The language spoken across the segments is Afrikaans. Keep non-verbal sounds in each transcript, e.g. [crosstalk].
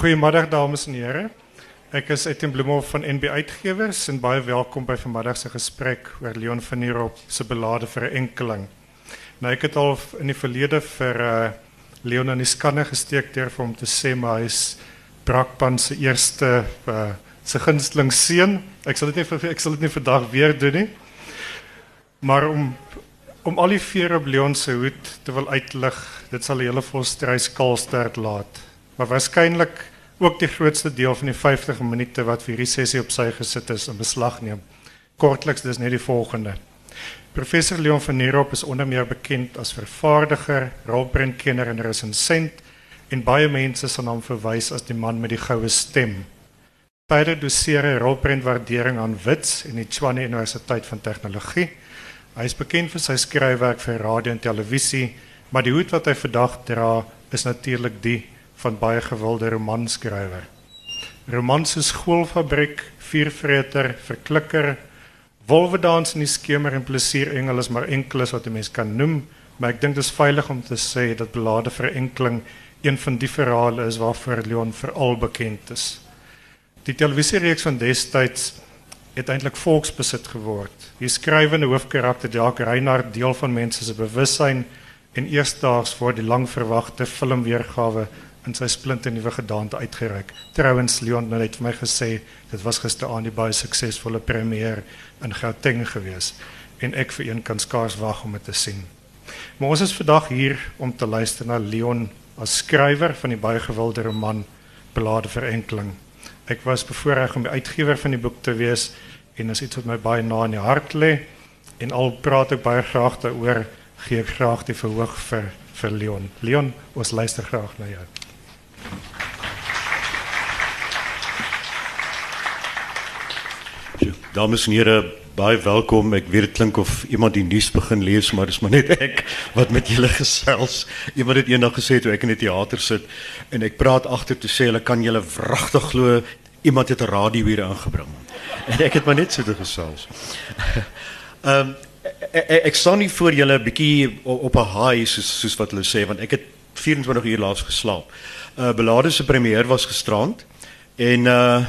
Goedemiddag dames en heren. Ik is Etienne Bloemhoff van NB Uitgevers en baie welkom bij vanmiddag se gesprek oor Leon van Nierop se belade vir 'n enkeling. Nou ek het al in die verlede vir uh, Leon in die skanne gesteek deur vir hom te sê maar hy is Brakpan se eerste uh, se gunsteling seun. Ek sal dit nie ek sal dit nie vandag weer doen nie. Maar om om al die veer op Leon se hoed te wil uitlig, dit sal 'n hele volstrys kalstert laat. Maar waarskynlik ook die grootste deel van die 50 minute wat vir hierdie sessie op sy gesit is in beslag neem. Kortliks dis net die volgende. Professor Leon van Nierop is onder meer bekend as vervaardiger, rolprentkenner en resensent en baie mense sal hom verwys as die man met die goue stem. Verder doseer hy rolprentwaardering aan Wits en die Tshwane Universiteit van Tegnologie. Hy is bekend vir sy skryfwerk vir radio en televisie, maar die hoed wat hy vandag dra is natuurlik die van baie gewilde romanskrywer. Romans soos Skoolfabriek, Viervreter, Verklikker, Wolwedans in die skemer en Plesierengel is maar enkeles wat 'n mens kan noem, maar ek dink dit is veilig om te sê dat Belade vir Enkeling een van die verhale is waarvoor Leon veral bekend is. Die televisiereeks van destyds het eintlik volksbesit geword. Die skrywende hoofkarakter Jacques Reinhardt deel van mense se bewussyn en eersdaags voor die lang verwagte filmweergawe in sy splinte nuwe gedaante uitgereik. Trouwens Leon het net vir my gesê dit was gisteraand die baie suksesvolle premier in Gauteng gewees en ek vir een kan skaars wag om dit te sien. Maar ons is vandag hier om te luister na Leon as skrywer van die baie gewilde roman Belade vir Enkeling. Ek was bevoorreg om die uitgewer van die boek te wees en is iets wat my baie na in die hart lê en al praat ek baie graag daaroor gee ek graag die verhoog vir vir Leon. Leon, ons luister graag na jou. Dames en heren, baie welkom. Ik weet het klink of iemand die nuus begin lees, maar dis maar net ek wat met julle gesels. Iemand het eendag gesê toe ek in die teater sit en ek praat agter te sê hulle kan julle wragtig glo iemand het 'n radio hier aangebring. En ek het maar net so te gesels. Ehm um, ek, ek staan nie voor julle 'n bietjie op 'n high soos soos wat hulle sê want ek het 24 uur laas geslaap. Uh Belade se premier was gisterand en uh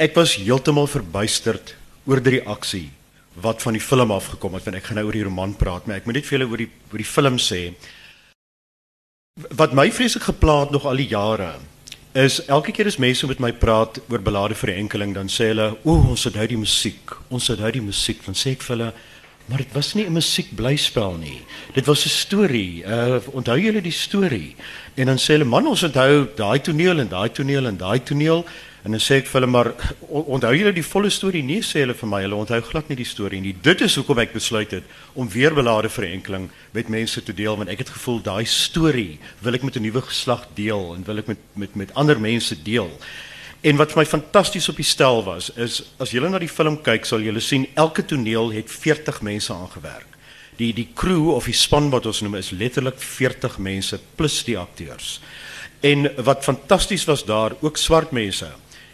ek was heeltemal verbuisterd oor die reaksie wat van die film afgekom het want ek gaan nou oor die roman praat maar ek moet net vir julle oor die oor die film sê wat my vreeslik geplaag nog al die jare is elke keer as mense met my praat oor belade vir 'n enkeling dan sê hulle o ons het nou die musiek. Ons het nou die musiek. Dan sê ek vir hulle maar dit was nie 'n musiekblyspel nie. Dit was 'n storie. Uh, onthou julle die storie? En dan sê hulle man ons onthou daai toneel en daai toneel en daai toneel En dan sê ek vir hulle maar onthou julle die volle storie nie sê hulle vir my hulle onthou glad nie die storie nie. Dit is hoekom ek besluit het om weer belade vir enkeling met mense te deel want ek het gevoel daai storie wil ek met 'n nuwe geslag deel en wil ek met met met ander mense deel. En wat vir my fantasties op die stel was is as julle na die film kyk sal julle sien elke toneel het 40 mense aangewerk. Die die crew of die span wat ons noem is letterlik 40 mense plus die akteurs. En wat fantasties was daar ook swart mense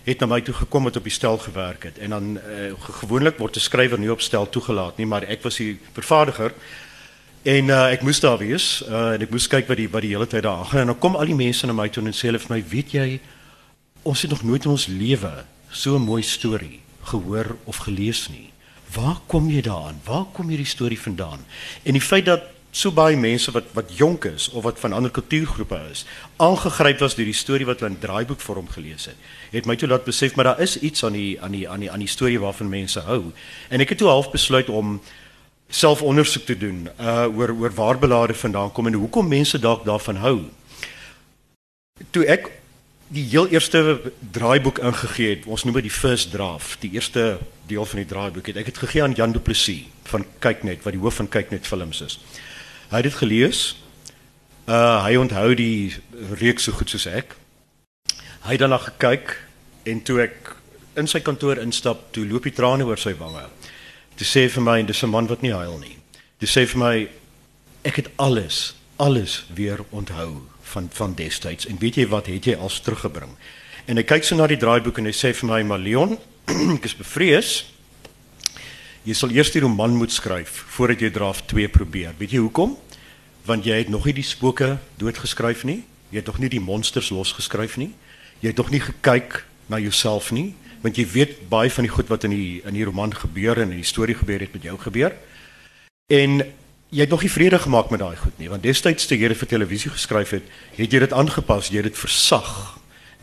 het na my toe gekom het op die stel gewerk het. En dan uh, gewoonlik word 'n skrywer nie op stel toegelaat nie maar ek was die vervaardiger en uh, ek moes daar wees uh, en ek moes kyk wat die wat die hele tyd daar gaan en dan kom al die mense na my toe en sê hulle vir my weet jy ons het nog nooit in ons lewe so 'n mooi storie gehoor of gelees nie. Waar kom jy daaraan? Waar kom hierdie storie vandaan? En die feit dat so baie mense wat wat jonk is of wat van ander kultuurgroepe is, aangegryp was deur die storie wat hulle in draaiboekvorm gelees het. Het my toe laat besef maar daar is iets aan die aan die aan die aan die storie waarvan mense hou. En ek het toe half besluit om selfondersoek te doen uh oor oor waar belade vandaan kom en hoekom mense dalk daarvan hou. Toe ek die heel eerste draaiboek ingegee het, ons noem dit die first draft, die eerste deel van die draaiboek het ek het gegee aan Jan Du Plessis van Kyknet wat die hoof van Kyknet films is. Hy het dit gelees. Uh hy onthou die reeks so goed soos ek. Hy het daarna gekyk en toe ek in sy kantoor instap, toe loop die trane oor sy wange. Toe sê vir my, dis 'n man wat nie huil nie. Toe sê vir my ek het alles, alles weer onthou van van destyds en weet jy wat het jy als teruggebring? En hy kyk so na die draaiboek en hy sê vir my, "Maar Leon, [clears throat] ek is bevrees Jy sal eers die roman moet skryf voordat jy draaf 2 probeer. Weet jy hoekom? Want jy het nog nie die spooke doodgeskryf nie Jy het tog nie die monsters losgeskryf nie. Jy het tog nie gekyk na jouself nie, want jy weet baie van die goed wat in die in die roman gebeur en in die storie gebeur het met jou gebeur. En jy het nog nie vrede gemaak met daai goed nie, want destyds toe jy dit vir televisie geskryf het, het jy dit aangepas, jy het dit versag.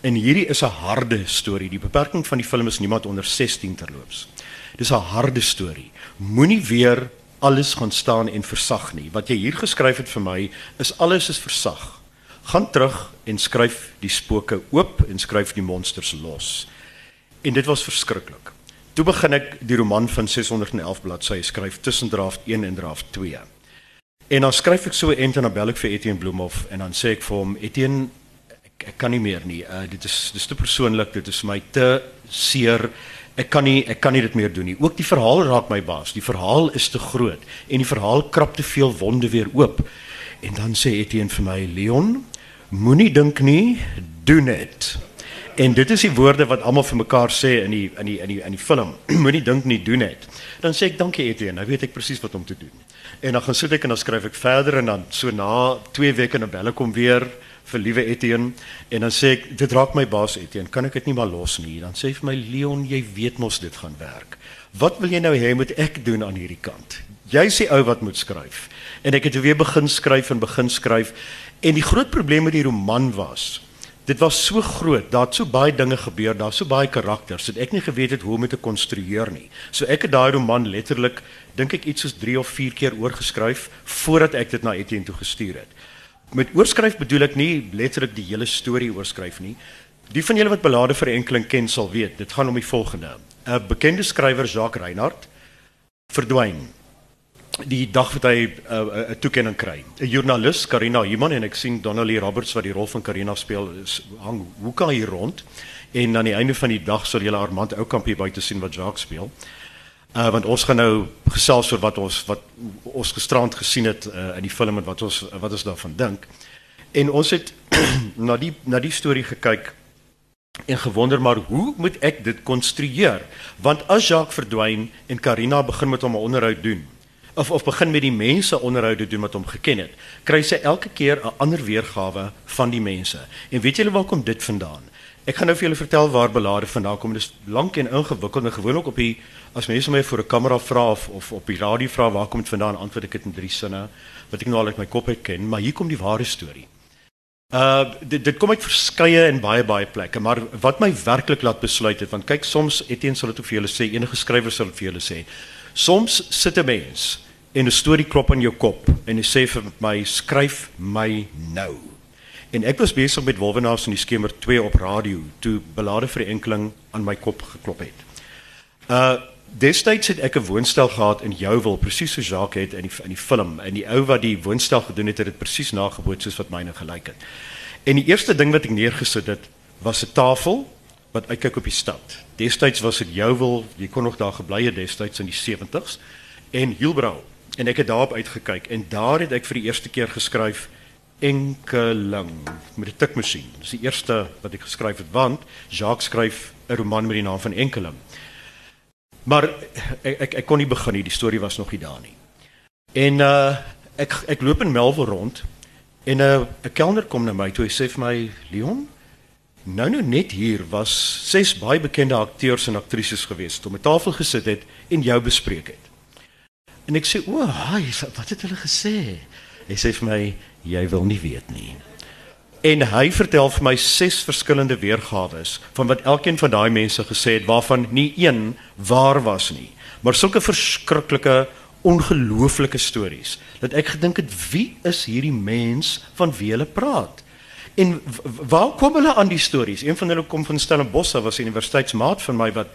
En hierdie is 'n harde storie. Die beperking van die film is niemand onder 16 terloops. Dis 'n harde storie. Moenie weer alles gaan staan en versag nie. Wat jy hier geskryf het vir my is alles is versag. Gaan terug en skryf die spooke oop en skryf die monsters los. En dit was verskriklik. Toe begin ek die roman van 611 bladsye skryf tussen draft 1 en draft 2. En dan skryf ek so en dan bel ek vir Etienne Bloemhof en dan sê ek vir hom Etienne ek, ek kan nie meer nie. Uh dit is dis te persoonlik, dit is vir my te seer. Ek kan nie ek kan nie dit meer doen nie. Ook die verhaal raak my baas. Die verhaal is te groot en die verhaal krap te veel wonde weer oop. En dan sê Etienne vir my, Leon, moenie dink nie, doen dit. En dit is die woorde wat almal vir mekaar sê in die in die in die in die film. [clears throat] moenie dink nie, doen dit. Dan sê ek dankie Etienne. Nou weet ek presies wat om te doen. En dan gaan sit ek en dan skryf ek verder en dan so na 2 weke dan bel ek hom weer vir liewe Etienne en dan sê ek dit raak my baas Etienne, kan ek dit nie maar los nie. Dan sê hy vir my Leon, jy weet mos dit gaan werk. Wat wil jy nou hê moet ek doen aan hierdie kant? Jy sê ou wat moet skryf. En ek het weer begin skryf en begin skryf en die groot probleem met die roman was Dit was so groot, daar het so baie dinge gebeur, daar so baie karakters, dat ek nie geweet het hoe om dit te konstrueer nie. So ek het daai roman letterlik dink ek iets soos 3 of 4 keer oorgeskryf voordat ek dit na Etienne toe gestuur het. Met oorskryf bedoel ek nie letterlik die hele storie oorskryf nie. Die van julle wat belade vir enkeling ken sal weet, dit gaan om die volgende. 'n Bekende skrywer, Jacques Reinhardt, verdwyn die dag wat hy 'n uh, 'n toekenning kry. 'n Joernalis, Karina Human en ek sien Donnelly Roberts wat die rol van Karina speel, is hang hoeka hier rond en aan die einde van die dag sal julle Armand Oukamp hier buite sien wat Jacques speel. Want ons gaan nou gesels oor wat ons wat ons gisterand gesien het uh, in die film en wat ons wat ons daarvan dink. En ons het [clears throat] na die na die storie gekyk en gewonder maar hoe moet ek dit konstrueer? Want as Jacques verdwyn en Karina begin met hom 'n onderhoud doen, of of begin met die mense onderhoude doen wat hom geken het, kry sy elke keer 'n ander weergawe van die mense. En weet julle waar kom dit vandaan? Ek gaan nou vir julle vertel waar belade vandaan kom. Dit is lank en ingewikkeld en gewoonlik op die as mense my voor 'n kamera vra of of op die radio vra waar kom dit vandaan, antwoord ek dit in drie sinne wat ek nou al uit my kop uit ken, maar hier kom die ware storie. Uh dit dit kom uit verskeie en baie baie plekke, maar wat my werklik laat besluit het, want kyk soms Etienne sal dit ook vir julle sê, enige skrywer sal dit vir julle sê. Soms sit 'n mens en 'n storie klop in jou kop en jy sê vir my skryf my nou. En ek was besig met Wolwenaars in die skemer 2 op radio toe belade vir enkeling aan my kop geklop het. Uh destyds het ek 'n woonstel gehad in Jouwel presies so Jacques het in die in die film en die ou wat die woonstel gedoen het het dit presies nageboot soos wat myne gelyk het. En die eerste ding wat ek neergesit het was 'n tafel wat uitkyk op die stad. Destyds was dit Jouwel, jy kon nog daar gebly het destyds in die 70s en Hielbrau en ek het daarop uitgekyk en daar het ek vir die eerste keer geskryf enkeling met 'n tikmasjien. Dis die eerste wat ek geskryf het want Jacques skryf 'n roman met die naam van Enkeling. Maar ek ek, ek kon nie begin nie, die storie was nog nie daar nie. En uh ek ek loop in Melville rond en 'n uh, 'n kelner kom na my toe hy sê vir my Leon Nou nou net hier was ses baie bekende akteurs en aktrises gewees wat om 'n tafel gesit het en jou bespreek het. En ek sê, "O, haai, wat het hulle gesê?" Hy sê vir my, "Jy wil nie weet nie." En hy vertel vir my ses verskillende weergawe van wat elkeen van daai mense gesê het waarvan nie een waar was nie. Maar sulke verskriklike ongelooflike stories dat ek gedink het wie is hierdie mens van wie hulle praat? En waar kom hulle aan die stories? Een van hulle kom van Stellenbosch, was 'n universiteitsmaat van my wat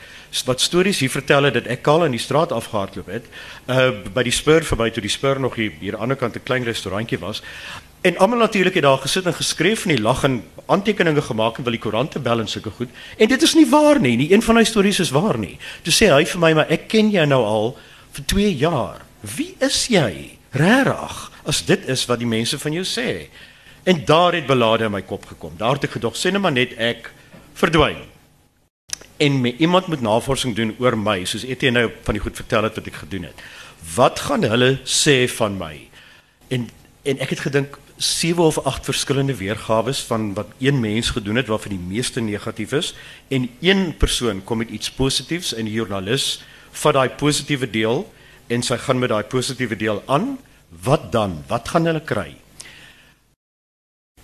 wat stories hier vertel het dat ek kaal in die straat afgehardloop het. Uh by die Spur verby toe die Spur nog hier hier aan die ander kant 'n klein restaurantjie was. En almal natuurlik het daar gesit en geskryf en die lag en aantekeninge gemaak en wil die koerante bel en sulke goed. En dit is nie waar nie. Nie een van hy stories is waar nie. Toe sê hy vir my, "Maar ek ken jou nou al vir 2 jaar. Wie is jy?" Regtig, as dit is wat die mense van jou sê. En daar het belade in my kop gekom. Daar het ek gedog, sê net maar net ek verdwyn. En my iemand moet navorsing doen oor my, soos Etienne nou van die goed vertel het wat ek gedoen het. Wat gaan hulle sê van my? En en ek het gedink sewe of agt verskillende weergawe van wat een mens gedoen het waarvan die meeste negatief is en een persoon kom met iets positiefs en die joernalis vat daai positiewe deel en sy gaan met daai positiewe deel aan. Wat dan? Wat gaan hulle kry?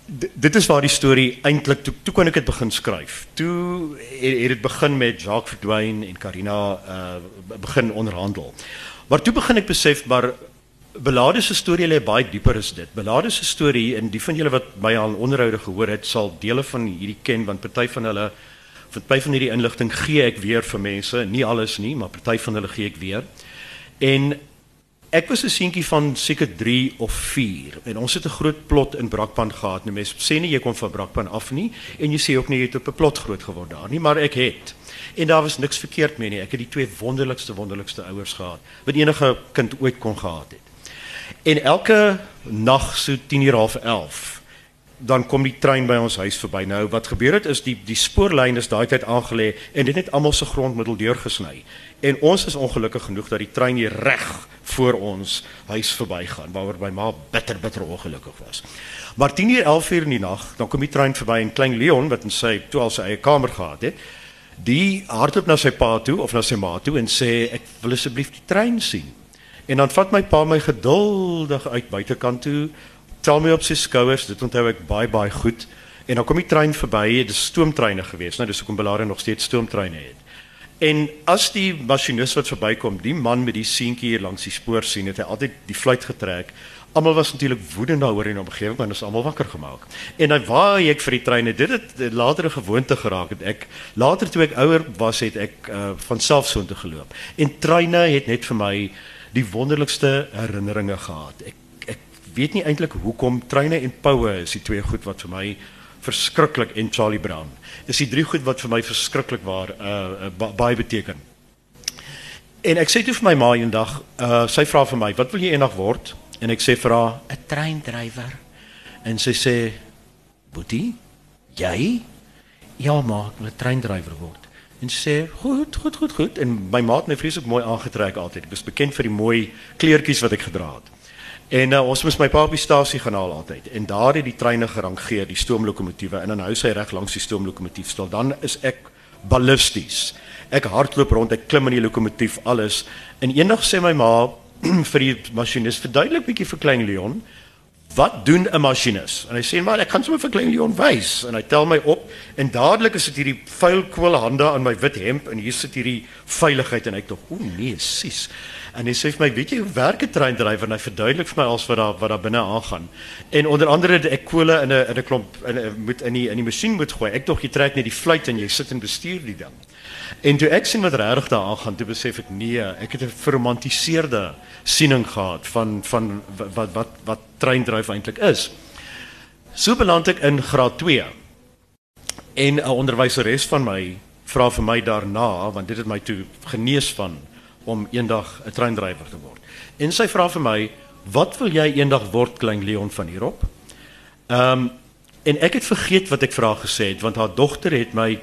D dit is waar die storie eintlik toe toe kon ek dit begin skryf. Toe het dit begin met Jacques verdwyn en Karina uh begin onderhandel. Maar toe begin ek besef maar Belade se storie lê baie dieper as dit. Belade se storie en die van julle wat my al onderhoude gehoor het, sal dele van hierdie ken want party van hulle van party van hierdie inligting gee ek weer vir mense, nie alles nie, maar party van hulle gee ek weer. En ek was 'n seentjie van seker 3 of 4 en ons het 'n groot plot in Brakpan gehad. Nou mense sê nie jy kom van Brakpan af nie en jy sê ook nie jy het op 'n plot groot geword daar nie, maar ek het. En daar was niks verkeerd mee nie. Ek het die twee wonderlikste wonderlikste ouers gehad wat enige kind ooit kon gehad het. En elke nag so 10 uur half 11 dan kom die trein by ons huis verby. Nou wat gebeur het is die die spoorlyn is daai tyd aangelê en dit het almal se grondmiddel deurgesny. En ons is ongelukkig genoeg dat die trein hier reg voor ons huis verbygaan waaroor my ma bitter bitter ongelukkig was. Maar 10 uur 11 uur in die nag, dan kom die trein verby en klein Leon wat in sy toe al sy eie kamer gehad het, die hardloop na sy pa toe of na sy ma toe en sê ek wil asseblief die trein sien. En dan vat my pa my geduldig uit buitekant toe, tel my op sy skouers, dit onthou ek baie baie goed. En dan kom die trein verby, dit is stoomtreine gewees, nou dis hoekom Belare nog steeds stoomtreine het. En as die masjinis wat verbykom, die man met die seentjie hier langs die spoor sien, het hy altyd die fluit getrek. Almal was natuurlik woedend daaroor in die omgewing, want ons almal wakker gemaak. En dan waai ek vir die treine. Dit het later 'n gewoonte geraak het ek. Later toe ek ouer was, het ek uh, van self so toe geloop. En treine het net vir my die wonderlikste herinneringe gehad. Ek ek weet nie eintlik hoekom treine en poue is die twee goed wat vir my verskriklik en Charlie Brown. Dis die drie goed wat vir my verskriklik waar uh, baie beteken. En ek sê toe vir my ma eendag, uh sy vra vir my, "Wat wil jy eendag word?" En ek sê vir haar, "’n Treindrywer." En sy sê, "Boetie, jy?" "Ja, ma, ek wil 'n treindrywer word." En sê goed, goed, goed, goed en my maat het my vreeslik mooi aangetrek altyd. Ek was bekend vir die mooi kleertjies wat ek gedra het. En uh, ons moes my pa op die stasie gaan haal altyd. En daar het die treine gerangeer, die stoomlokomotiewe en dan hou sy reg langs die stoomlokomotief stil. Dan is ek ballisties. Ek hardloop rond, ek klim in die lokomotief, alles. En eendag sê my ma [clears throat] vir die masjinis verduidelik bietjie vir klein Leon, wat doen 'n masjinis? En hy sê maar ek gaan sommer vir klein Leon wys en hy tel my op en dadelik is dit hierdie vuil kwel hande aan my wit hemp en hier sit hierdie veiligheid en hy tog o nee sis. En hy sê vir my weet jy hoe werk 'n treindrywer en hy verduidelik vir my als wat daar wat daar binne aangaan. En onder andere ek kole in 'n in 'n klomp in 'n moet in die in die masjien moet gooi. Ek tog jy trek net die fluit en jy sit en bestuur die ding. En toe ek sien wat regtig daar aangaan, toe besef ek nee, ek het 'n verromantiseerde siening gehad van van wat wat wat treindryf eintlik is. So beland ek in graad 2. En 'n onderwyseres van my vra vir my daarna, want dit het my toe genees van om eendag 'n treindrywer te word. En sy vra vir my, "Wat wil jy eendag word, klein Leon van hierop?" Ehm um, en ek het vergeet wat ek vra gesê het, want haar dogter het my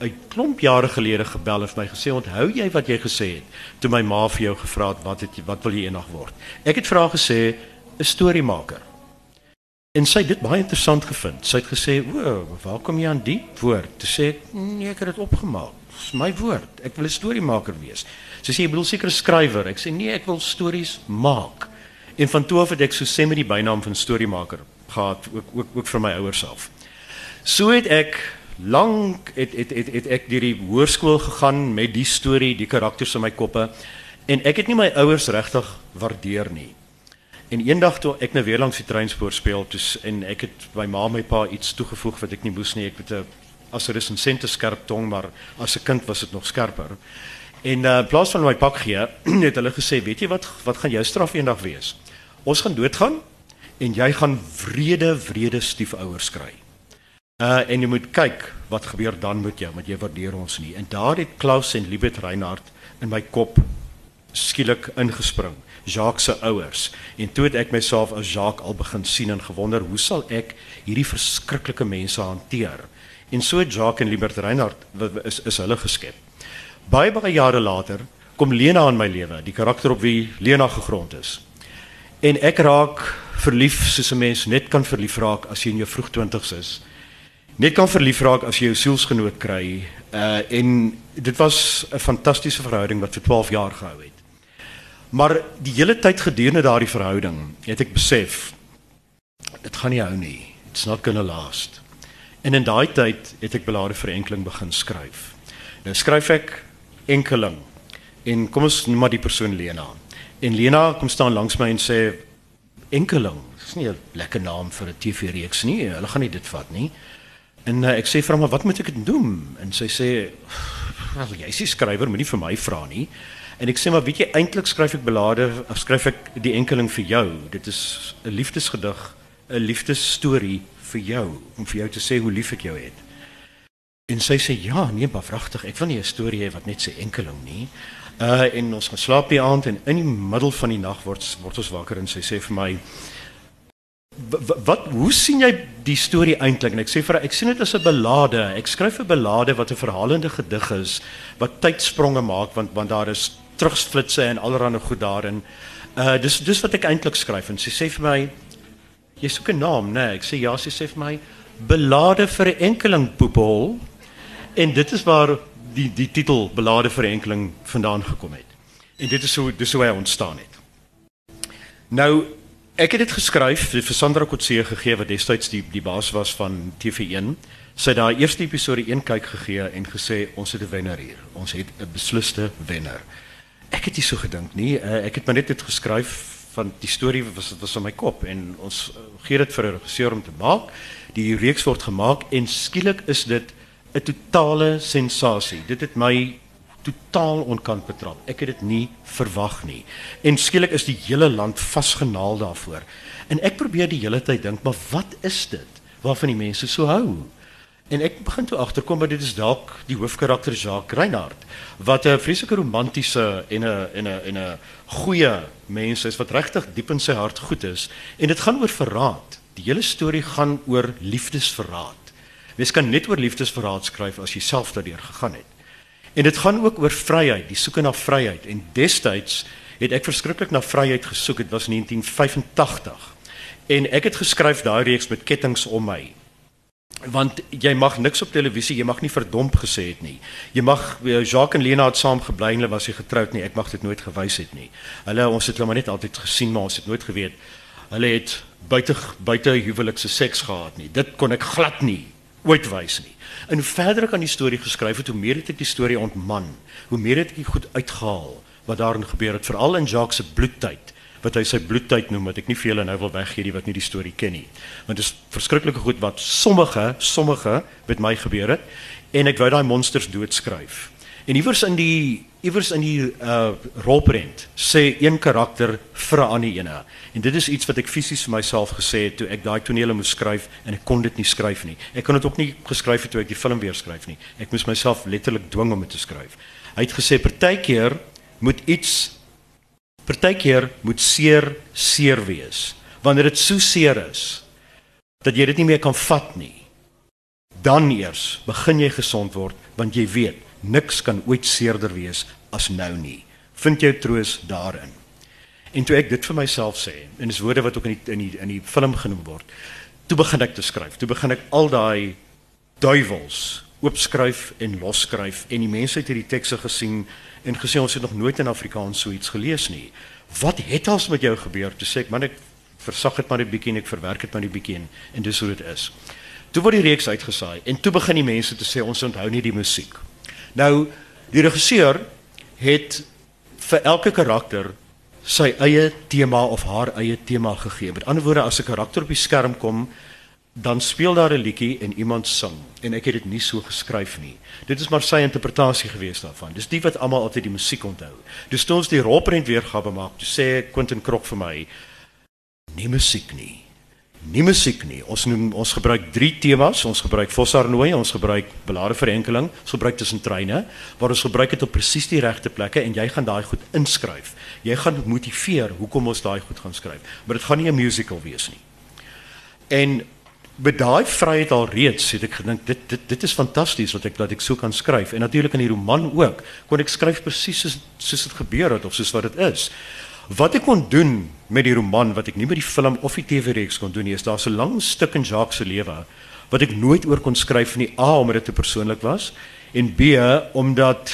'n klomp jare gelede gebel en vir my gesê onthou jy wat jy gesê het? Toe my ma vir jou gevra het wat het jy wat wil jy eendag word? Ek het vir haar gesê 'n storiemaker en sy het dit baie interessant gevind. Sy het gesê o waar kom jy aan die woord? Te sê nee ek het dit opgemaak. Dis my woord. Ek wil 'n storiemaker wees. Sy sê jy bedoel seker 'n skrywer. Ek sê nee ek wil stories maak. En van toe af het ek so sê met die bynaam van storiemaker gehad ook ook ook vir my ouers self so het ek lank het het het, het ek deur die hoërskool gegaan met die storie, die karakters in my koppe en ek het nie my ouers regtig waardeer nie. En eendag toe ek nou weer langs die treinspoor speel, toe en ek het my ma my pa iets toegevoeg wat ek nie moes nie. Ek het 'n as 'n resensente skerp tong, maar as 'n kind was dit nog skerper. En uh, in plaas van my pak gee, [clears throat] het hulle gesê, "Weet jy wat wat gaan jou straf eendag wees? Ons gaan doodgaan en jy gaan wrede wrede stiefouers kry." Uh en jy moet kyk wat gebeur dan met jou, want jy waardeer ons nie. En daar het Klaus en Liebet Reinhardt in my kop skielik ingespring. Jacques se ouers. En toe het ek myself as Jacques al begin sien en gewonder, hoe sal ek hierdie verskriklike mense hanteer? En so Jacques en Liebet Reinhardt is is hulle geskep. Baie baie jare later kom Lena in my lewe, die karakter op wie Lena gegrond is. En ek raak verlief soos 'n mens net kan verlief raak as jy in jou vroeg 20's is. Net kan verlief raak as jy jou sielsgenoot kry. Uh en dit was 'n fantastiese verhouding wat vir 12 jaar gehou het. Maar die hele tyd gedurende daardie verhouding het ek besef dit gaan nie hou nie. It's not going to last. En in daai tyd het ek belade vir enkeling begin skryf. Nou skryf ek enkeling en kom ons noem maar die persoon Lena. En Lena kom staan langs my en sê enkeling. Dis nie 'n lekker naam vir 'n TV-reeks nie. Hulle gaan nie dit vat nie. En uh, ek sê vir hom, "Wat moet ek doen?" En sy sê, "Wel, jy's die skrywer, moenie vir my vra nie." En ek sê, "Maar weet jy, eintlik skryf ek belade, skryf ek die enkeling vir jou. Dit is 'n liefdesgedig, 'n liefdesstorie vir jou om vir jou te sê hoe lief ek jou het." En sy sê, "Ja, nee, maar vragtig, ek wil nie 'n storie hê wat net sê enkeling nie." Uh en ons gaan slaap die aand en in die middel van die nag word word ons wakker en sy sê vir my, wat hoe sien jy die storie eintlik en ek sê vir ek sien dit as 'n belade. Ek skryf 'n belade wat 'n verhalende gedig is wat tydspronge maak want want daar is terugflitsse en allerlei goed daarin. Uh dis dis wat ek eintlik skryf. En sy sê vir my jy soek 'n naam nê nee. ek sê ja sy sê vir my belade vir 'n enkeling poepel en dit is waar die die titel belade vir 'n enkeling vandaan gekom het. En dit is hoe dis hoe hy ontstaan het. Nou Ek het dit geskryf vir Sandra Kotse gegee wat destyds die die baas was van TV1. Sy het daai eerste episode een kyk gegee en gesê ons het 'n wenner hier. Ons het 'n beslisste wenner. Ek het nie so gedink nie. Uh, ek het maar net dit geskryf van die storie was was in my kop en ons uh, gee dit vir 'n regisseur om te maak. Die reeks word gemaak en skielik is dit 'n totale sensasie. Dit het my totaal onkant betrap. Ek het dit nie verwag nie. En skielik is die hele land vasgenaal daarvoor. En ek probeer die hele tyd dink, maar wat is dit waarvan die mense so hou? En ek begin toe agterkom dat dit is dalk die hoofkarakter Jacques Reinhardt wat 'n vreeslike romantiese en 'n en 'n en 'n goeie mens is wat regtig diep in sy hart goed is en dit gaan oor verraad. Die hele storie gaan oor liefdesverraad. Mens kan net oor liefdesverraad skryf as jy self daardeur gegaan het. En dit gaan ook oor vryheid, die soeke na vryheid. En destyds het ek verskriklik na vryheid gesoek. Dit was 1985. En ek het geskryf daai reeks met kettinge om my. Want jy mag niks op televisie, jy mag nie verdomp gesê het nie. Jy mag eh, Jacques en Lena het saam gebly en hulle was nie getroud nie. Ek mag dit nooit gewys het nie. Hulle ons het hulle maar net altyd gesien, maar ons het nooit geweet hulle het buite buite huwelikse seks gehad nie. Dit kon ek glad nie ooit wys nie. En hoe verder ek aan die storie geskryf het, hoe meer het ek die storie ontman. Hoe meer het ek goed uitgehaal wat daarin gebeur het, veral in Jacques se bloedtyd wat hy sy bloedtyd noem wat ek nie vir julle nou wil weggee nie wat nie die storie ken nie. Want dit is verskriklike goed wat sommige sommige met my gebeur het en ek wou daai monsters doodskryf. En iewers in die iewers in die uh rolprent sê een karakter vir 'n ander ene. En dit is iets wat ek fisies vir myself gesê het toe ek daai tonele moes skryf en ek kon dit nie skryf nie. Ek kon dit ook nie geskryf het toe ek die film weer skryf nie. Ek moes myself letterlik dwing om dit te skryf. Hy het gesê partykeer moet iets partykeer moet seer seer wees. Wanneer dit so seer is dat jy dit nie meer kan vat nie, dan eers begin jy gesond word want jy weet niks kan ooit seerder wees as nou nie. Vind jou troos daarin. En toe ek dit vir myself sê, en dis woorde wat ook in die in die in die film genoem word, toe begin ek te skryf. Toe begin ek al daai duiwels oopskryf en losskryf en die mense het hierdie tekste gesien en gesê ons het nog nooit in Afrikaans so iets gelees nie. Wat het als met jou gebeur? Toe sê ek man ek versag dit maar 'n bietjie en ek verwerk dit maar 'n bietjie en, en dis hoe dit is. Toe word die reeks uitgesaai en toe begin die mense te sê ons onthou nie die musiek Nou die regisseur het vir elke karakter sy eie tema of haar eie tema gegee. Met ander woorde as 'n karakter op die skerm kom, dan speel daar 'n liedjie en iemand sing en ek het dit nie so geskryf nie. Dit is maar sy interpretasie gewees daarvan. Dis die wat almal altyd die musiek onthou. Dis toe ons die rolprent weergawe maak, toe sê Quentin Krok vir my nie musiek nie nie musiek nie. Ons noem ons gebruik drie temas. Ons gebruik Vosarnooi, ons gebruik belade verenkeling, ons gebruik tussen treine waar ons gebruik dit op presies die regte plekke en jy gaan daai goed inskryf. Jy gaan motiveer hoekom ons daai goed gaan skryf. Maar dit gaan nie 'n musical wees nie. En met daai vryheid al reeds het ek gedink dit dit dit is fantasties wat ek dat ek so kan skryf en natuurlik in die roman ook kon ek skryf presies soos soos dit gebeur het of soos wat dit is Wat ek kon doen met die roman wat ek nie met die film of die TV-reeks kon doen nie, is daar so 'n lang stuk in Jacques se lewe wat ek nooit oor kon skryf nie. A omdat dit te persoonlik was en B omdat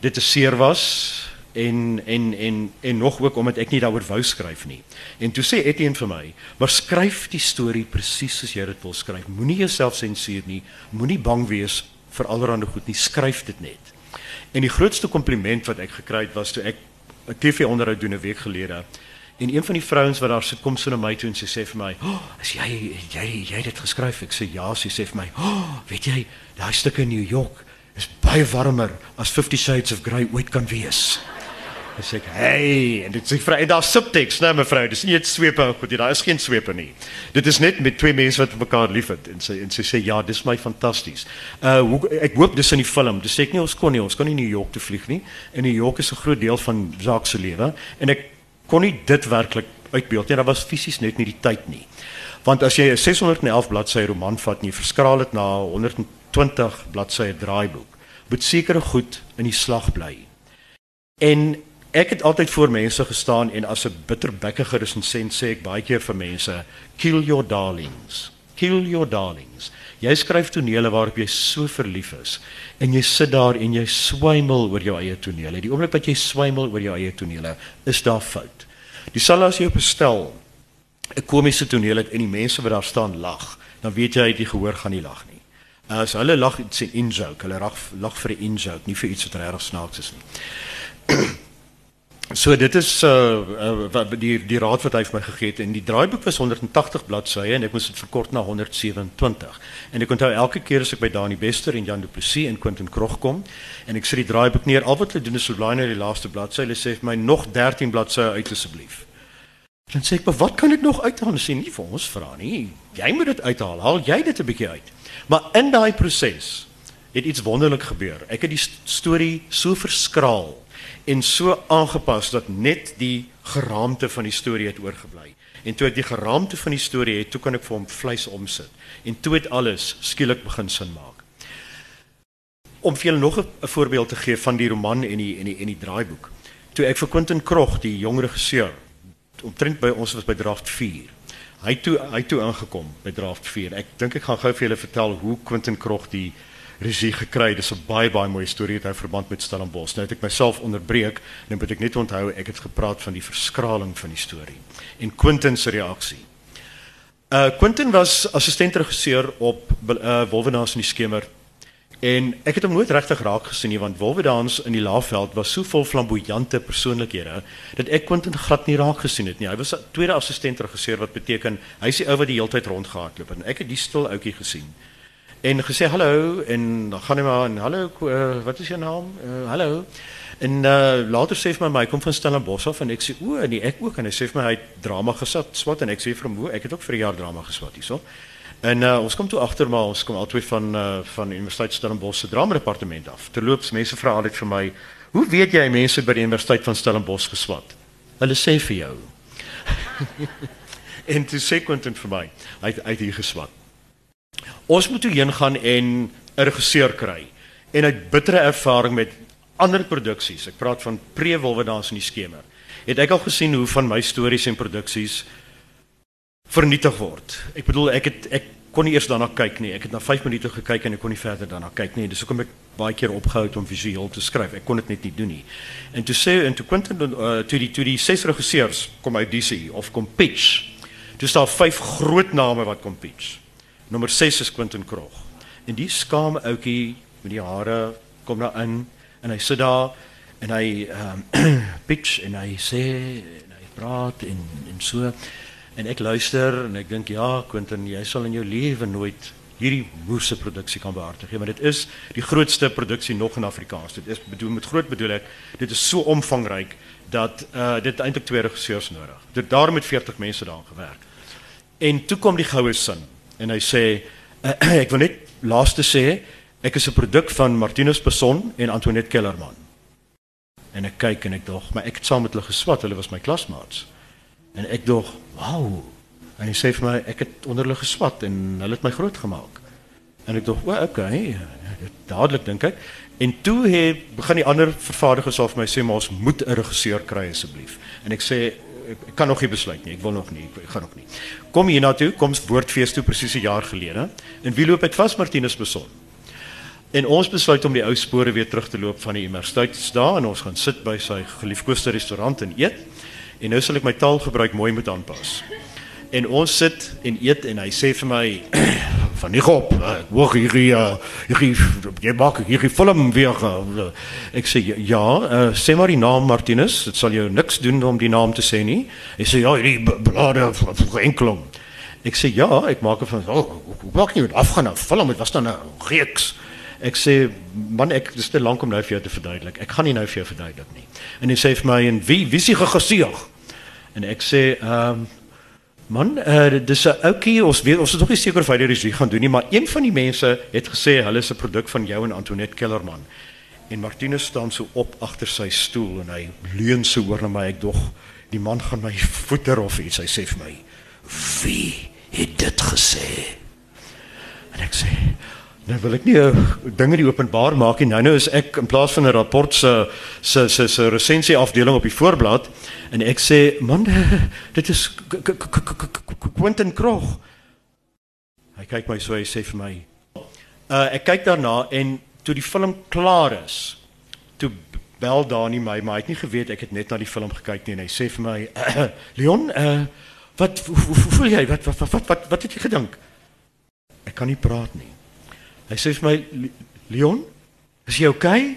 dit te seer was en en en en nog ook omdat ek nie daaroor wou skryf nie. En toe sê Etienne vir my, "Maar skryf die storie presies soos jy dit wil skryf. Moenie jouself sensuur nie. Moenie bang wees vir allerlei goed nie. Skryf dit net." En die grootste kompliment wat ek gekry het was toe ek 'n TV-onderhoud doen 'n week gelede. En een van die vrouens wat daar sit kom so na my toe en sy sê vir my, "Oh, as jy jy jy het dit geskryf." Ek sê, "Ja," sy sê vir my, "Oh, weet jy, daai stukke in New York is baie warmer as 50 Shades of Grey ooit kan wees." En sê ek, "Hey," en dit sê vrou, en daar subtext, nee mevrou, dis nie net swepe en goed nie, daar is geen swepe nie. Dit is net met twee mense wat mekaar liefhet en sy en sy sê, "Ja, dis my fantasties." Uh hoe, ek hoop dis in die film. Dis sê ek nie ons kon nie, ons kon nie New York toe vlieg nie. En New York is 'n groot deel van Jacques se lewe en ek kon nie dit werklik uitbeeld nie. Daar was fisies net nie die tyd nie. Want as jy 'n 611 bladsy roman vat en jy verskraal dit na 120 bladsye draaiboek, moet sekere goed in die slag bly. En ek het altyd voor mense gestaan en as 'n bitterbekkige resensent sê ek baie keer vir mense, kill your darlings. Kill your darlings. Jy skryf tonele waarop jy so verlief is en jy sit daar en jy swymel oor jou eie tonele. Die oomblik wat jy swymel oor jou eie tonele, is daar fout. Dieselfde as jy op 'n stel 'n komiese toneel het en die mense wat daar staan lag, dan weet jy die gehoor gaan nie lag nie. As hulle lag, dit sê in joke, hulle lag lag vir 'n in joke, nie vir iets wat regtig snaaks is nie. So dit is uh, uh die die raad wat hy vir my gegee het en die draaiboek was 180 bladsye en ek moes dit verkort na 127. En ek onthou elke keer as ek by Dani Bester en Jan Du Plessis en Quentin Krog kom en ek sit die draaiboek neer, al wat hulle doen is hulle blaai na die laaste bladsy. Hulle sê vir my nog 13 bladsye uit asseblief. Dan sê ek, "Maar wat kan ek nog uithaal?" Hulle sê nie vir ons vra nie. Jy moet dit uithaal. Haal jy dit 'n bietjie uit. Maar in daai proses het iets wonderlik gebeur. Ek het die storie so verskraal en so aangepas dat net die geraamte van die storie het oorgebly. En toe ek die geraamte van die storie het, toe kan ek vir hom vleis omsit. En toe het alles skielik begin sin maak. Om vir julle nog 'n voorbeeld te gee van die roman en die en die en die draaiboek. Toe ek vir Quentin Krog, die jong regisseur, omtrent by ons was by draft 4. Hy toe hy toe ingekom by draft 4. Ek dink ek gaan gou vir julle vertel hoe Quentin Krog die regie gekry. Dis 'n baie baie mooi storie het hy verband met Stellenbosch. Nou het ek myself onderbreek en dan moet ek net onthou ek het gepraat van die verskraling van die storie en Quentin se reaksie. Uh Quentin was assistentregisseur op uh Wolwenaars in die skemer en ek het hom nooit regtig raak gesien nie want Wolwenaars in die Laagveld was so vol flamboyante persoonlikhede dat ek Quentin glad nie raak gesien het nie. Hy was 'n tweede assistentregisseur wat beteken hy's die ou wat die hele tyd rondgehardloop en ek het die stil ouetjie gesien en gesê hallo en dan gaan hy maar en hallo uh, wat is jou naam? Uh, hallo. En uh, later sê vir my kom van Stellenbosch af en ek sê o nee ek ook en hy sê vir my hy het drama gesat swat en ek sê vir hom hoe ek het ook vir 'n jaar drama geswat hierso. En uh, ons kom toe agter maar ons kom albei van uh, van Universiteit Stellenbosch se drama departement af. Terloops mense vra altyd vir my hoe weet jy mense by die Universiteit van Stellenbosch geswat? Hulle sê vir jou. [laughs] en toe sê Quentin vir my hy het uit hier geswat. Ons moet toe heen gaan en 'n regisseur kry en uit bittere ervaring met ander produksies. Ek praat van pre-wolwe dans in die skemer. Het ek al gesien hoe van my stories en produksies vernietig word. Ek bedoel ek het ek kon nie eers daarna kyk nie. Ek het na 5 minute gekyk en ek kon nie verder daarna kyk nie. Dis hoekom ek baie keer opgehou het om visueel te skryf. Ek kon dit net nie doen nie. En toe sê en toe Quentin uh, toe die toe die ses regisseurs kom uit DC of kom pitch. Dis daar vyf groot name wat kom pitch. Nommer 6 is Quentin Krog. En die skaam ouetjie met die hare kom daar in en hy sit daar en hy ehm um, [clears throat] pitch en hy sê en hy praat en en so en ek luister en ek dink ja Quentin jy sal in jou lewe nooit hierdie moerse produksie kan behartig nie want dit is die grootste produksie nog in Afrikaans. Dit is bedoel met groot bedoel ek dit is so omvangryk dat uh dit eintlik twee regisseurs nodig. Dit daar met 40 mense daaraan gewerk. En toe kom die goue sin en hy sê [clears throat] ek wil net laaste sê ek is 'n produk van Martinus Beson en Antoinette Kellerman. En ek kyk en ek dog, maar ek het saam met hulle geswat, hulle was my klasmaats. En ek dog, "Wow." En hy sê vir my ek het onder hulle geswat en hulle het my groot gemaak. En ek dink, "O, okay, dadelik dink ek." En toe het begin die ander vervaardigers of my sê, "Maar ons moet 'n regisseur kry asseblief." En ek sê, ek, ek kan nog nie besluit nie. Ek wil nog nie. Ek, ek gaan nog nie. Kom hier na toe, kom woordfees toe presies 'n jaar gelede. En wie loop ek vas Martinus beson? En ons besluit om die ou spore weer terug te loop van die universiteitsdae en ons gaan sit by sy geliefkoeste restaurant en eet. En nou sal ek my taalgebruik mooi moet aanpas. En ons sit en eet en hy sê vir my [clears throat] van nie op. Ek hoor hierdie hierdie jy maak hierdie film weer. uh, Ek sê ja, uh, sê maar die naam Martinus. Dit sal jou niks doen om die naam te nie. Hy sê ja, hierdie b- blade enkelom. Ek sê ja, ek maak van oh, hoe maak jy dit afgaan nou? Film, dit was dan 'n reeks. Ek sê man ek dis te lank om nou vir jou te verduidelik. Ek gaan nie nou vir jou verduidelik nie. En hy sê vir my en wie wie is die regisseur? En ek sê ehm um, Man, uh, dis 'n ouetjie, ons weet ons is nog nie seker of hy die regie gaan doen nie, maar een van die mense het gesê hulle is 'n produk van jou en Antoinette Kellerman. En Martinus staan so op agter sy stoel en hy leun so oor na my. Ek dog die man gaan my voeter of iets. Hy sê vir my: "Wie het dit gesê?" En ek sê: "Nou wil ek nie uh, dinge die openbaar maak nie. Nou nou is ek in plaas van 'n rapport se se se se resensie afdeling op die voorblad en ek sê: "Man, [laughs] dit is Quentin Krog." Hy kyk my so, hy sê vir my: "Uh ek kyk daarna en toe die film klaar is, toe bel Dani my, maar hy het nie geweet ek het net na die film gekyk nie en hy sê vir my: [clears throat] "Leon, uh wat hoe, hoe, hoe voel jy? Wat wat wat wat wat, wat het jy gedink?" Ek kan nie praat nie. Hy sê vir my: "Le- "Leon, is jy okay?"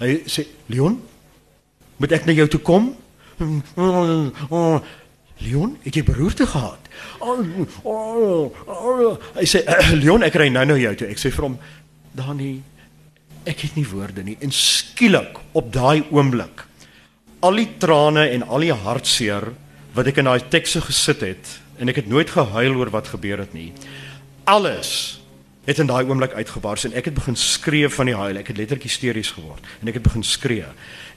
Hy sê: "Leon, moet ek na jou toe kom?" Leon, het jy beroerte gehad? Hy sê: "Leon, ek ry nou na jou toe." Ek sê vir hom: "Dani, ek het nie woorde nie." En skielik op daai oomblik al die trane en al die hartseer wat ek in daai tekste gesit het en ek het nooit gehuil oor wat gebeur het nie. Alles het in daai oomblik uitgebars en ek het begin skree van die huil. Ek het letterlik hysteries geword en ek het begin skree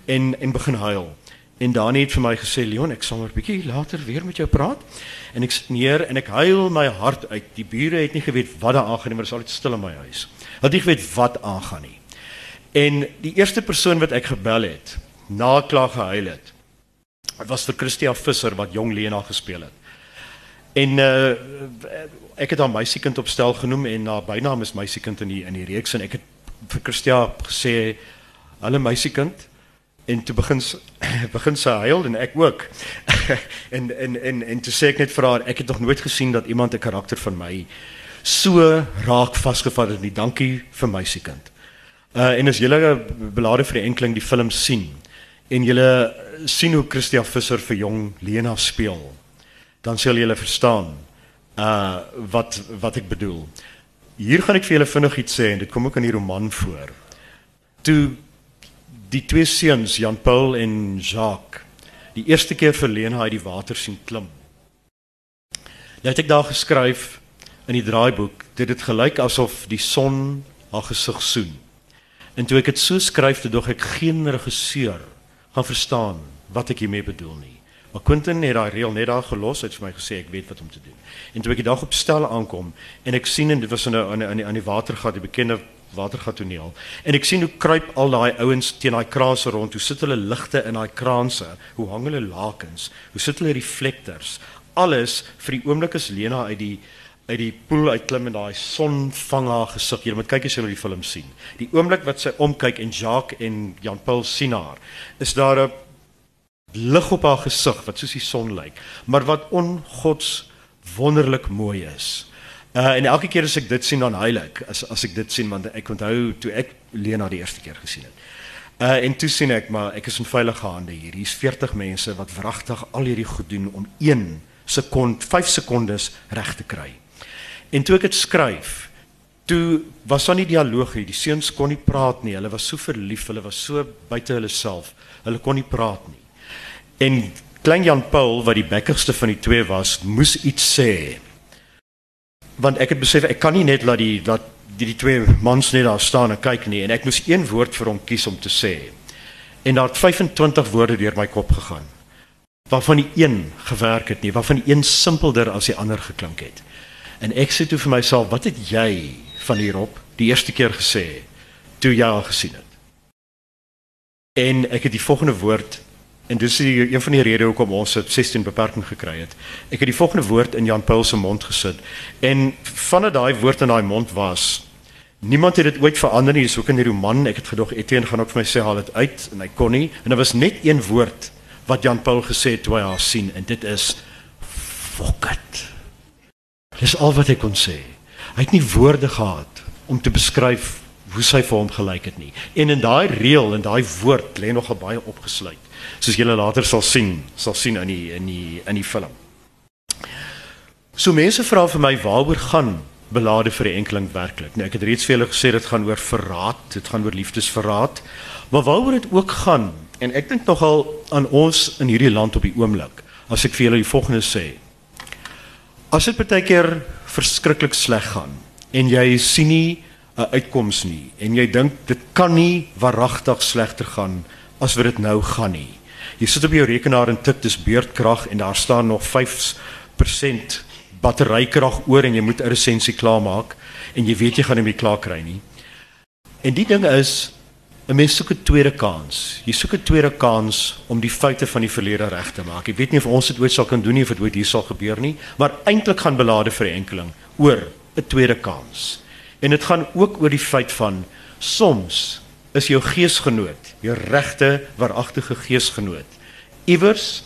en en begin huil. En Dani het vir my gesê, "Leon, ek sal maar 'n bietjie later weer met jou praat." En ek sit neer en ek huil my hart uit. Die bure het nie geweet wat daar aangaan nie, maar dit is altyd stil in my huis. Hulle het nie geweet wat aangaan nie. En die eerste persoon wat ek gebel het, na klaar gehuil het, was vir Christia Visser wat jong Lena gespeel het. En uh ek het haar meisiekind op stel genoem en haar bynaam is meisiekind in die in die reeks en ek het vir Christia gesê hulle meisiekind en toe begin [laughs] begin sy huil en ek ook. [laughs] en en en en toe sê ek net vir haar ek het nog nooit gesien dat iemand 'n karakter van my so raak vasgevat het nie. Dankie vir meisiekind. Uh en as julle belade vir die enkling die film sien en julle sien hoe Christia Visser vir jong Lena speel, dan sal julle verstaan uh wat wat ek bedoel. Hier gaan ek vir julle vinnig iets sê en dit kom ook in die roman voor. Toe die twee seuns Jan Paul en Jacques die eerste keer vir Lena uit die water sien klim. Nou het ek daar geskryf in die draaiboek, dit het gelyk asof die son haar gesig soen. En toe ek dit so skryf, toe dog ek geen regisseur gaan verstaan wat ek hiermee bedoel nie. Maar Quentin het daai reël net daar gelos, hy het vir my gesê ek weet wat om te doen. En toe ek die dag op stel aankom en ek sien en dit was in 'n in 'n in die, watergat, die bekende watergat toneel. En ek sien hoe kruip al daai ouens teen daai kraanse rond, hoe sit hulle ligte in daai kraanse, hoe hang hulle lakens, hoe sit hulle reflektors. Alles vir die oomblik as Lena uit die uit die poel uitklim en daai son vang haar gesig. Jy moet kyk as jy die film sien. Die oomblik wat sy omkyk en Jacques en Jan Paul sien haar, is daar 'n lig op haar gesig wat soos die son lyk, maar wat ongods wonderlik mooi is. Uh en elke keer as ek dit sien dan huil ek as as ek dit sien want ek onthou toe ek Lena die eerste keer gesien het. Uh en toe sien ek maar ek is in veilige hande hier. Hier's 40 mense wat wragtig al hierdie goed doen om 1 sekond, 5 sekondes reg te kry. En toe ek dit skryf, toe was daar nie dialoog nie. Die seuns kon nie praat nie. Hulle was so verlief, hulle was so buite hulle self. Hulle kon nie praat nie. En klein Jan Paul wat die bekkigste van die twee was, moes iets sê. Want ek het besef ek kan nie net laat die laat die, die twee mans net daar staan en kyk nie en ek moes een woord vir hom kies om te sê. En daar het 25 woorde deur my kop gegaan. waarvan die een gewerk het nie, waarvan die een simpelder as die ander geklink het. En ek sê toe vir myself, wat het jy van hierop die eerste keer gesê toe jy al gesien het? En ek het die volgende woord en dis die, een van die redes hoekom ons het 16 beperking gekry het. Ek het die volgende woord in Jan Paul se mond gesit en vanaf daai woord in daai mond was Niemand het dit ooit verander nie, dis ook in die roman. Ek het gedog Etienne gaan ook vir my sê haal dit uit en hy kon nie. En daar was net een woord wat Jan Paul gesê het toe hy haar sien en dit is fuck it. Dis al wat hy kon sê. Hy het nie woorde gehad om te beskryf hoe sy vir hom gelyk het nie. En in daai reël en daai woord lê nogal baie opgesluit. Soos julle later sal sien, sal sien in die in die in die film. So mense vra vir my waaroor gaan belade vir die enkeling werklik. Nou ek het reeds vir julle gesê dit gaan oor verraad, dit gaan oor liefdesverraad. Maar waaroor dit ook gaan en ek dink nogal aan ons in hierdie land op die oomblik. As ek vir julle die volgende sê. As dit baie keer verskriklik sleg gaan en jy sien nie 'n uitkoms nie en jy dink dit kan nie waaragtig slegter gaan as wat dit nou gaan nie. Jy sit op jou rekenaar en tik dis beurtkrag en daar staan nog 5% batterykrag oor en jy moet 'n resensie klaarmaak en jy weet jy gaan hom nie klaar kry nie. En die ding is 'n mens soek 'n tweede kans. Jy soek 'n tweede kans om die foute van die verlede reg te maak. Ek weet nie of ons dit ooit sal kan doen nie of dit ooit hier sal gebeur nie, maar eintlik gaan belade vir enkeling oor 'n tweede kans. En dit gaan ook oor die feit van soms is jou geesgenoot, jou regte waaragtige geesgenoot iewers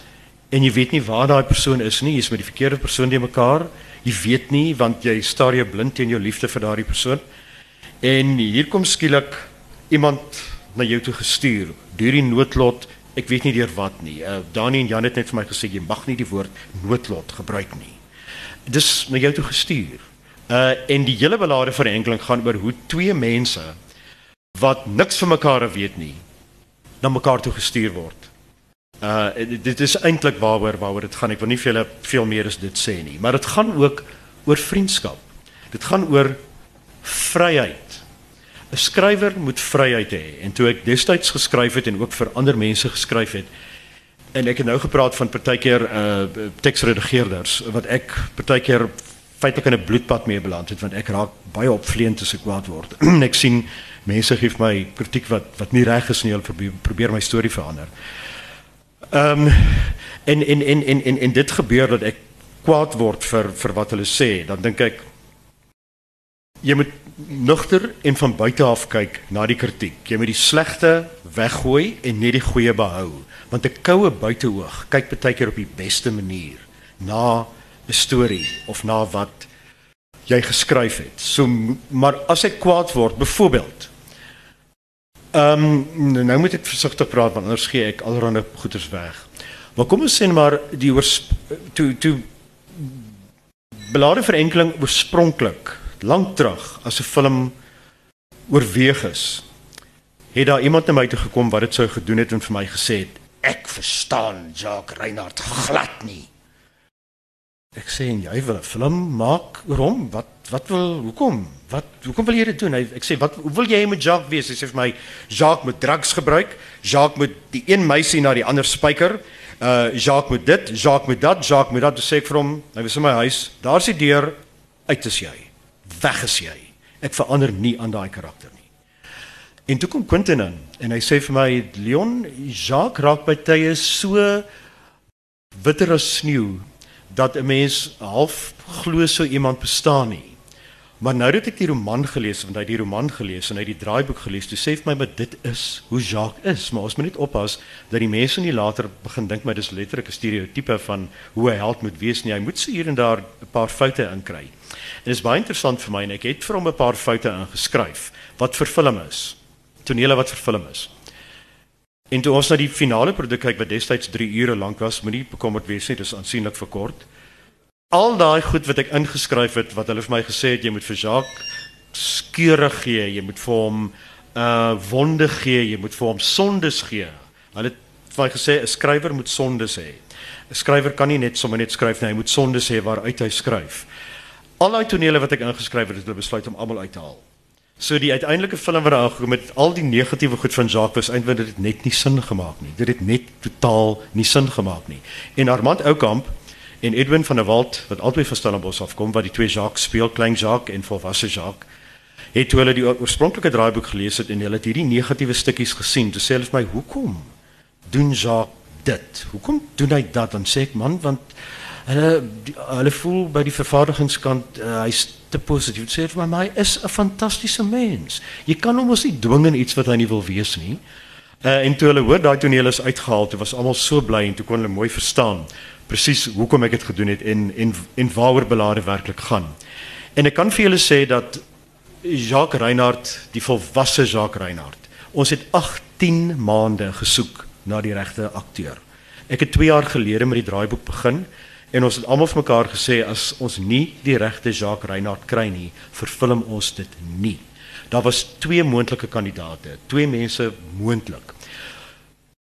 en jy weet nie waar daai persoon is nie, jy's met die verkeerde persoon te mekaar. Jy weet nie want jy staar jou blind teen jou liefde vir daardie persoon. En hier kom skielik iemand na jou toe gestuur deur die noodlot. Ek weet nie deur wat nie. Uh, Dani en Jan het net vir my gesê jy mag nie die woord noodlot gebruik nie. Dis na jou toe gestuur. Uh en die hele belade van enkeling gaan oor hoe twee mense wat niks van mekaar weet nie na mekaar toe gestuur word. Uh dit is eintlik waaroor waaroor dit gaan. Ek wil nie vir julle veel meer as dit sê nie, maar dit gaan ook oor vriendskap. Dit gaan oor vryheid. 'n Skrywer moet vryheid hê en toe ek destyds geskryf het en ook vir ander mense geskryf het en ek het nou gepraat van partykeer uh teksredigeerders wat ek partykeer feitelik in 'n bloedpad mee beland het want ek raak baie opvleend as ek kwaad word. [clears throat] ek sien mense gee my kritiek wat wat nie reg is nie, hulle probeer, probeer my storie verander. Ehm um, en, en en en en en dit gebeur dat ek kwaad word vir vir wat hulle sê, dan dink ek jy moet nugter en van buite af kyk na die kritiek. Jy moet die slegte weggooi en net die goeie behou, want 'n koue buiteoog kyk baie keer op die beste manier na 'n storie of na wat jy geskryf het. So maar as ek kwaad word, byvoorbeeld. Ehm um, nou moet ek versigtig praat want anders gee ek allerlei goeders weg. Maar kom ons sê maar die toe toe belade vir enkeling oorspronklik lank terug as 'n film oorweeg is. Het daar iemand na my toe gekom wat dit sou gedoen het en vir my gesê het ek verstaan Jacques Reinhardt glad nie. Ek sê en jy wil 'n film maak oor hom? Wat wat wil hoekom? Wat hoekom wil jy dit doen? Hy ek sê wat hoe wil jy met Jacques wees? Hy sê vir my Jacques moet drugs gebruik. Jacques moet die een meisie na die ander spyker. Uh Jacques moet dit, Jacques moet dat, Jacques moet dat. Dis sê ek vir hom, hy was in my huis. Daar's die deur. Uit is jy. Weg is jy. Ek verander nie aan daai karakter nie. En toe kom Quentin in en hy sê vir my Leon, Jacques raak by tye so bitter as sneeu dat 'n mens half glo so iemand bestaan nie. Maar nou dat ek die roman gelees want hy het die roman gelees en hy het die draaiboek gelees, toe sê hy vir my maar dit is hoe Jacques is, maar ons moet net oppas dat die mense nie later begin dink my dis letterlik 'n stereotipe van hoe 'n held moet wees nie. Hy moet so hier en daar 'n paar foute inkry. En dit is baie interessant vir my en ek het vir hom 'n paar foute ingeskryf wat vir film is. Tonele wat vir film is. En toe ons na die finale produk kyk wat destyds 3 ure lank was, moenie bekommerd wees nie, dis aansienlik verkort. Al daai goed wat ek ingeskryf het wat hulle vir my gesê het jy moet vir Jacques skeure gee, jy moet vir hom uh wonde gee, jy moet vir hom sondes gee. Hulle het vir my gesê 'n skrywer moet sondes hê. 'n Skrywer kan nie net sommer net skryf nie, hy moet sondes hê waaruit hy skryf. Al daai tonele wat ek ingeskryf het, het hulle besluit om almal uit te haal. So die uiteindelike film wat daar gekom het, al die negatiewe goed van Jacques was eintlik dit het net nie sin gemaak nie. Dit het net totaal nie sin gemaak nie. En Armand Oukamp en Edwin van der Walt wat albei van Stellenbosch afkom wat die twee Jacques speel, klein Jacques en volwasse Jacques. Het toe hulle die oorspronklike draaiboek gelees het en hulle het hierdie negatiewe stukkies gesien, toe sê hulle vir my, "Hoekom doen Jacques dit? Hoekom doen hy dat?" Dan sê ek, "Man, want hulle hulle voel by die vervaardigingskant uh, hy's te positief. Sê vir my, hy is 'n fantastiese mens. Jy kan hom mos nie dwing in iets wat hy nie wil wees nie. Uh, en toe hulle hoor daai toneel is uitgehaal, toe was almal so bly en toe kon hulle mooi verstaan presies hoekom ek dit gedoen het en en en waaroor belade werklik gaan. En ek kan vir julle sê dat Jacques Reinhardt, die volwasse Jacques Reinhardt, ons het 18 maande gesoek na die regte akteur. Ek het 2 jaar gelede met die draaiboek begin En ons het almal vir mekaar gesê as ons nie die regte Jacques Reinhardt kry nie, vervilm ons dit nie. Daar was twee moontlike kandidaate, twee mense moontlik.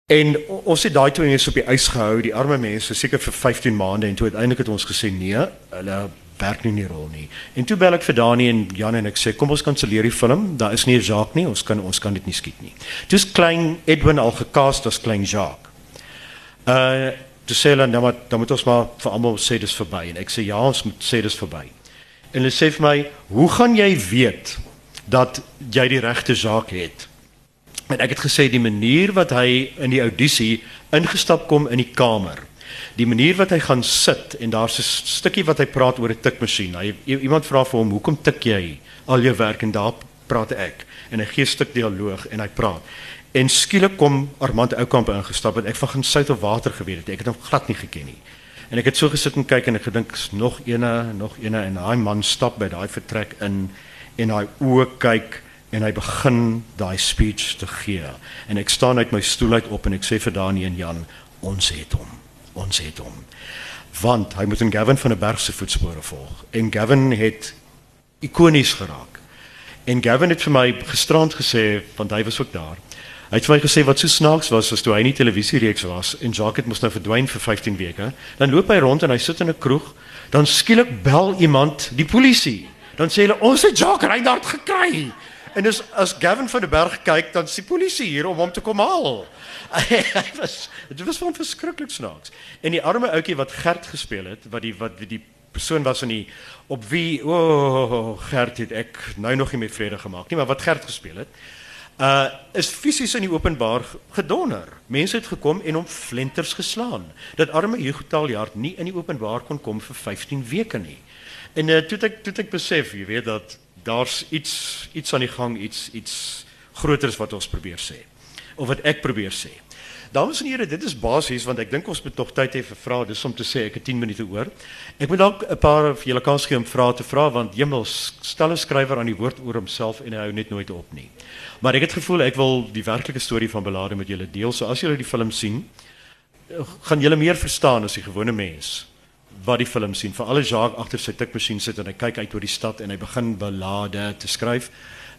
En ons het daai twee mense op die ys gehou, die arme mense, seker vir 15 maande en toe uiteindelik het ons gesê nee, hulle werk nie in die rol nie. En toe bel ek vir Dani en Jan en ek sê kom ons kanselleer die film, daar is nie 'n Jacques nie, ons kan ons kan dit nie skiet nie. Dis klein Edwin al gecast as klein Jacques. Uh toe sê hulle dan nou, dan moet ons maar vir almal sê dis verby en ek sê ja ons moet sê dis verby. En hulle sê vir my, "Hoe gaan jy weet dat jy die regte saak het?" En ek het gesê die manier wat hy in die audisie ingestap kom in die kamer. Die manier wat hy gaan sit en daar's 'n stukkie wat hy praat oor 'n tikmasjien. Hy iemand vra vir hom, "Hoekom tik jy al jou werk?" en daar praat ek en hy gee 'n stuk dialoog en hy praat. En skielik kom Armand Oukamp ingestap en ek van geen sout of water geweet het. Ek het hom glad nie geken nie. En ek het so gesit en kyk en ek gedink is nog eene, nog eene en daai man stap by daai vertrek in en hy oë kyk en hy begin daai speech te gee. En ek staan uit my stoel uit op en ek sê vir Dani en Jan, ons het hom. Ons het hom. Want hy moet in Gavin van der Berg se voetspore volg. En Gavin het ikonies geraak. En Gavin het vir my gisterand gesê want hy was ook daar. Hy het vir my gesê wat so snaaks was as toe hy in die televisiereeks was en Jacques het mos nou verdwyn vir 15 weke. Dan loop hy rond en hy sit in 'n kroeg, dan skielik bel iemand die polisie. Dan sê hulle ons het Jacques Reinhardt gekry. En dis as Gavin van der Berg kyk, dan is die polisie hier om hom te kom haal. [laughs] hy was dit was van verskriklik snaaks. En die arme ouetjie wat Gert gespeel het, wat die wat die persoon was in die op wie o oh, Gert het ek nou nog nie met vrede gemaak nie, maar wat Gert gespeel het uh is fisies in die openbaar gedonder. Mense het gekom en hom flenters geslaan. Dat arme Hugo Taljaard nie in die openbaar kon kom vir 15 weke nie. En uh toe ek toe ek besef, jy weet dat daar's iets iets aan die gang, iets iets groters wat ons probeer sê. Of wat ek probeer sê. Dames en here, dit is basies want ek dink ons moet tog tyd hê vir vrae. Dis om te sê ek het 10 minute oor. Ek moet dalk 'n paar vir julle kans gee om vrae te vra want Hemels stel 'n skrywer aan die woord oor homself en hy hou net nooit op nie. Maar ek het gevoel ek wil die werklike storie van Belade met julle deel. So as julle die film sien, gaan julle meer verstaan as die gewone mens wat die film sien. Vir alle Jacques agter sy tikmasjien sit en hy kyk uit oor die stad en hy begin belade te skryf.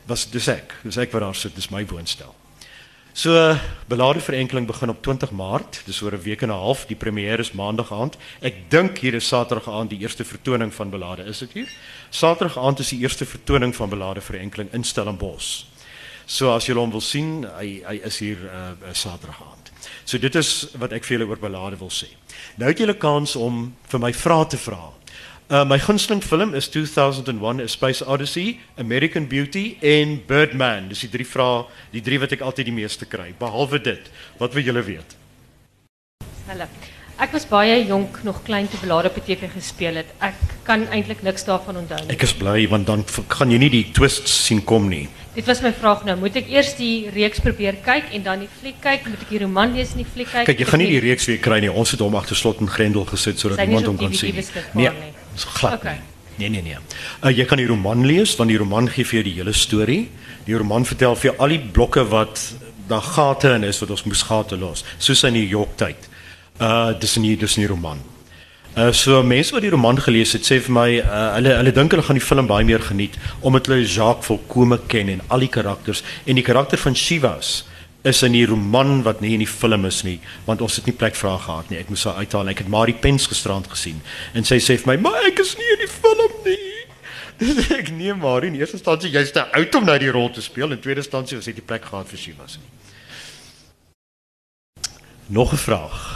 Was dis ek. Dis ek wat daar sit. Dis my woonstel. So belade verenkeling begin op 20 Maart, dis oor 'n week en 'n half. Die premier is maandag aand. Ek dink hier is Saterdag aand die eerste vertoning van belade. Is dit hier? Saterdag aand is die eerste vertoning van belade verenkeling in Stellenbosch. So as julle hom wil sien, hy hy is hier uh, Saterdag aand. So dit is wat ek vir julle oor belade wil sê. Nou het julle kans om vir my vrae te vra. Uh, my gunsteling film is 2001 A Space Odyssey, American Beauty en Birdman. Dis die drie vrae, die drie wat ek altyd die meeste kry. Behalwe dit, wat wil julle weet? Hallo. Ek was baie jonk, nog klein toe Belade TV gespeel het. Ek kan eintlik niks daarvan onthou nie. Ek is bly want dan gaan jy nie die twists sien kom nie. Dit was my vraag nou. Moet ek eers die reeks probeer kyk en dan die fliek kyk? Moet ek die roman lees en die fliek kyk? Kyk, jy gaan nie die reeks weer kry nie. Ons het hom agter slot en grendel gesit sodat niemand hom kan sien. Nee. nie. Dis glad. Okay. Nee nee nee. Uh, jy kan die roman lees want die roman gee vir jou die hele storie. Die roman vertel vir jou al die blokke wat daar gate in is wat ons moes gate los, soos in die York tyd. Uh dis nie dis nie roman. Uh so mense wat die roman gelees het sê vir my uh, hulle hulle dink hulle gaan die film baie meer geniet omdat hulle Jacques volkome ken en al die karakters en die karakter van Shivas is in die roman wat nie in die film is nie, want ons het nie plek haar gehad nie. Ek moes haar uithaal. Ek het Marie Pens gisterand gesien en sy sê vir my, "Maar ek is nie in die film nie." [laughs] ek neem maar in eerste instansie jy's te oud om nou die rol te speel en in tweede instansie was dit die plek gehad vir Shivas. Nog 'n vraag.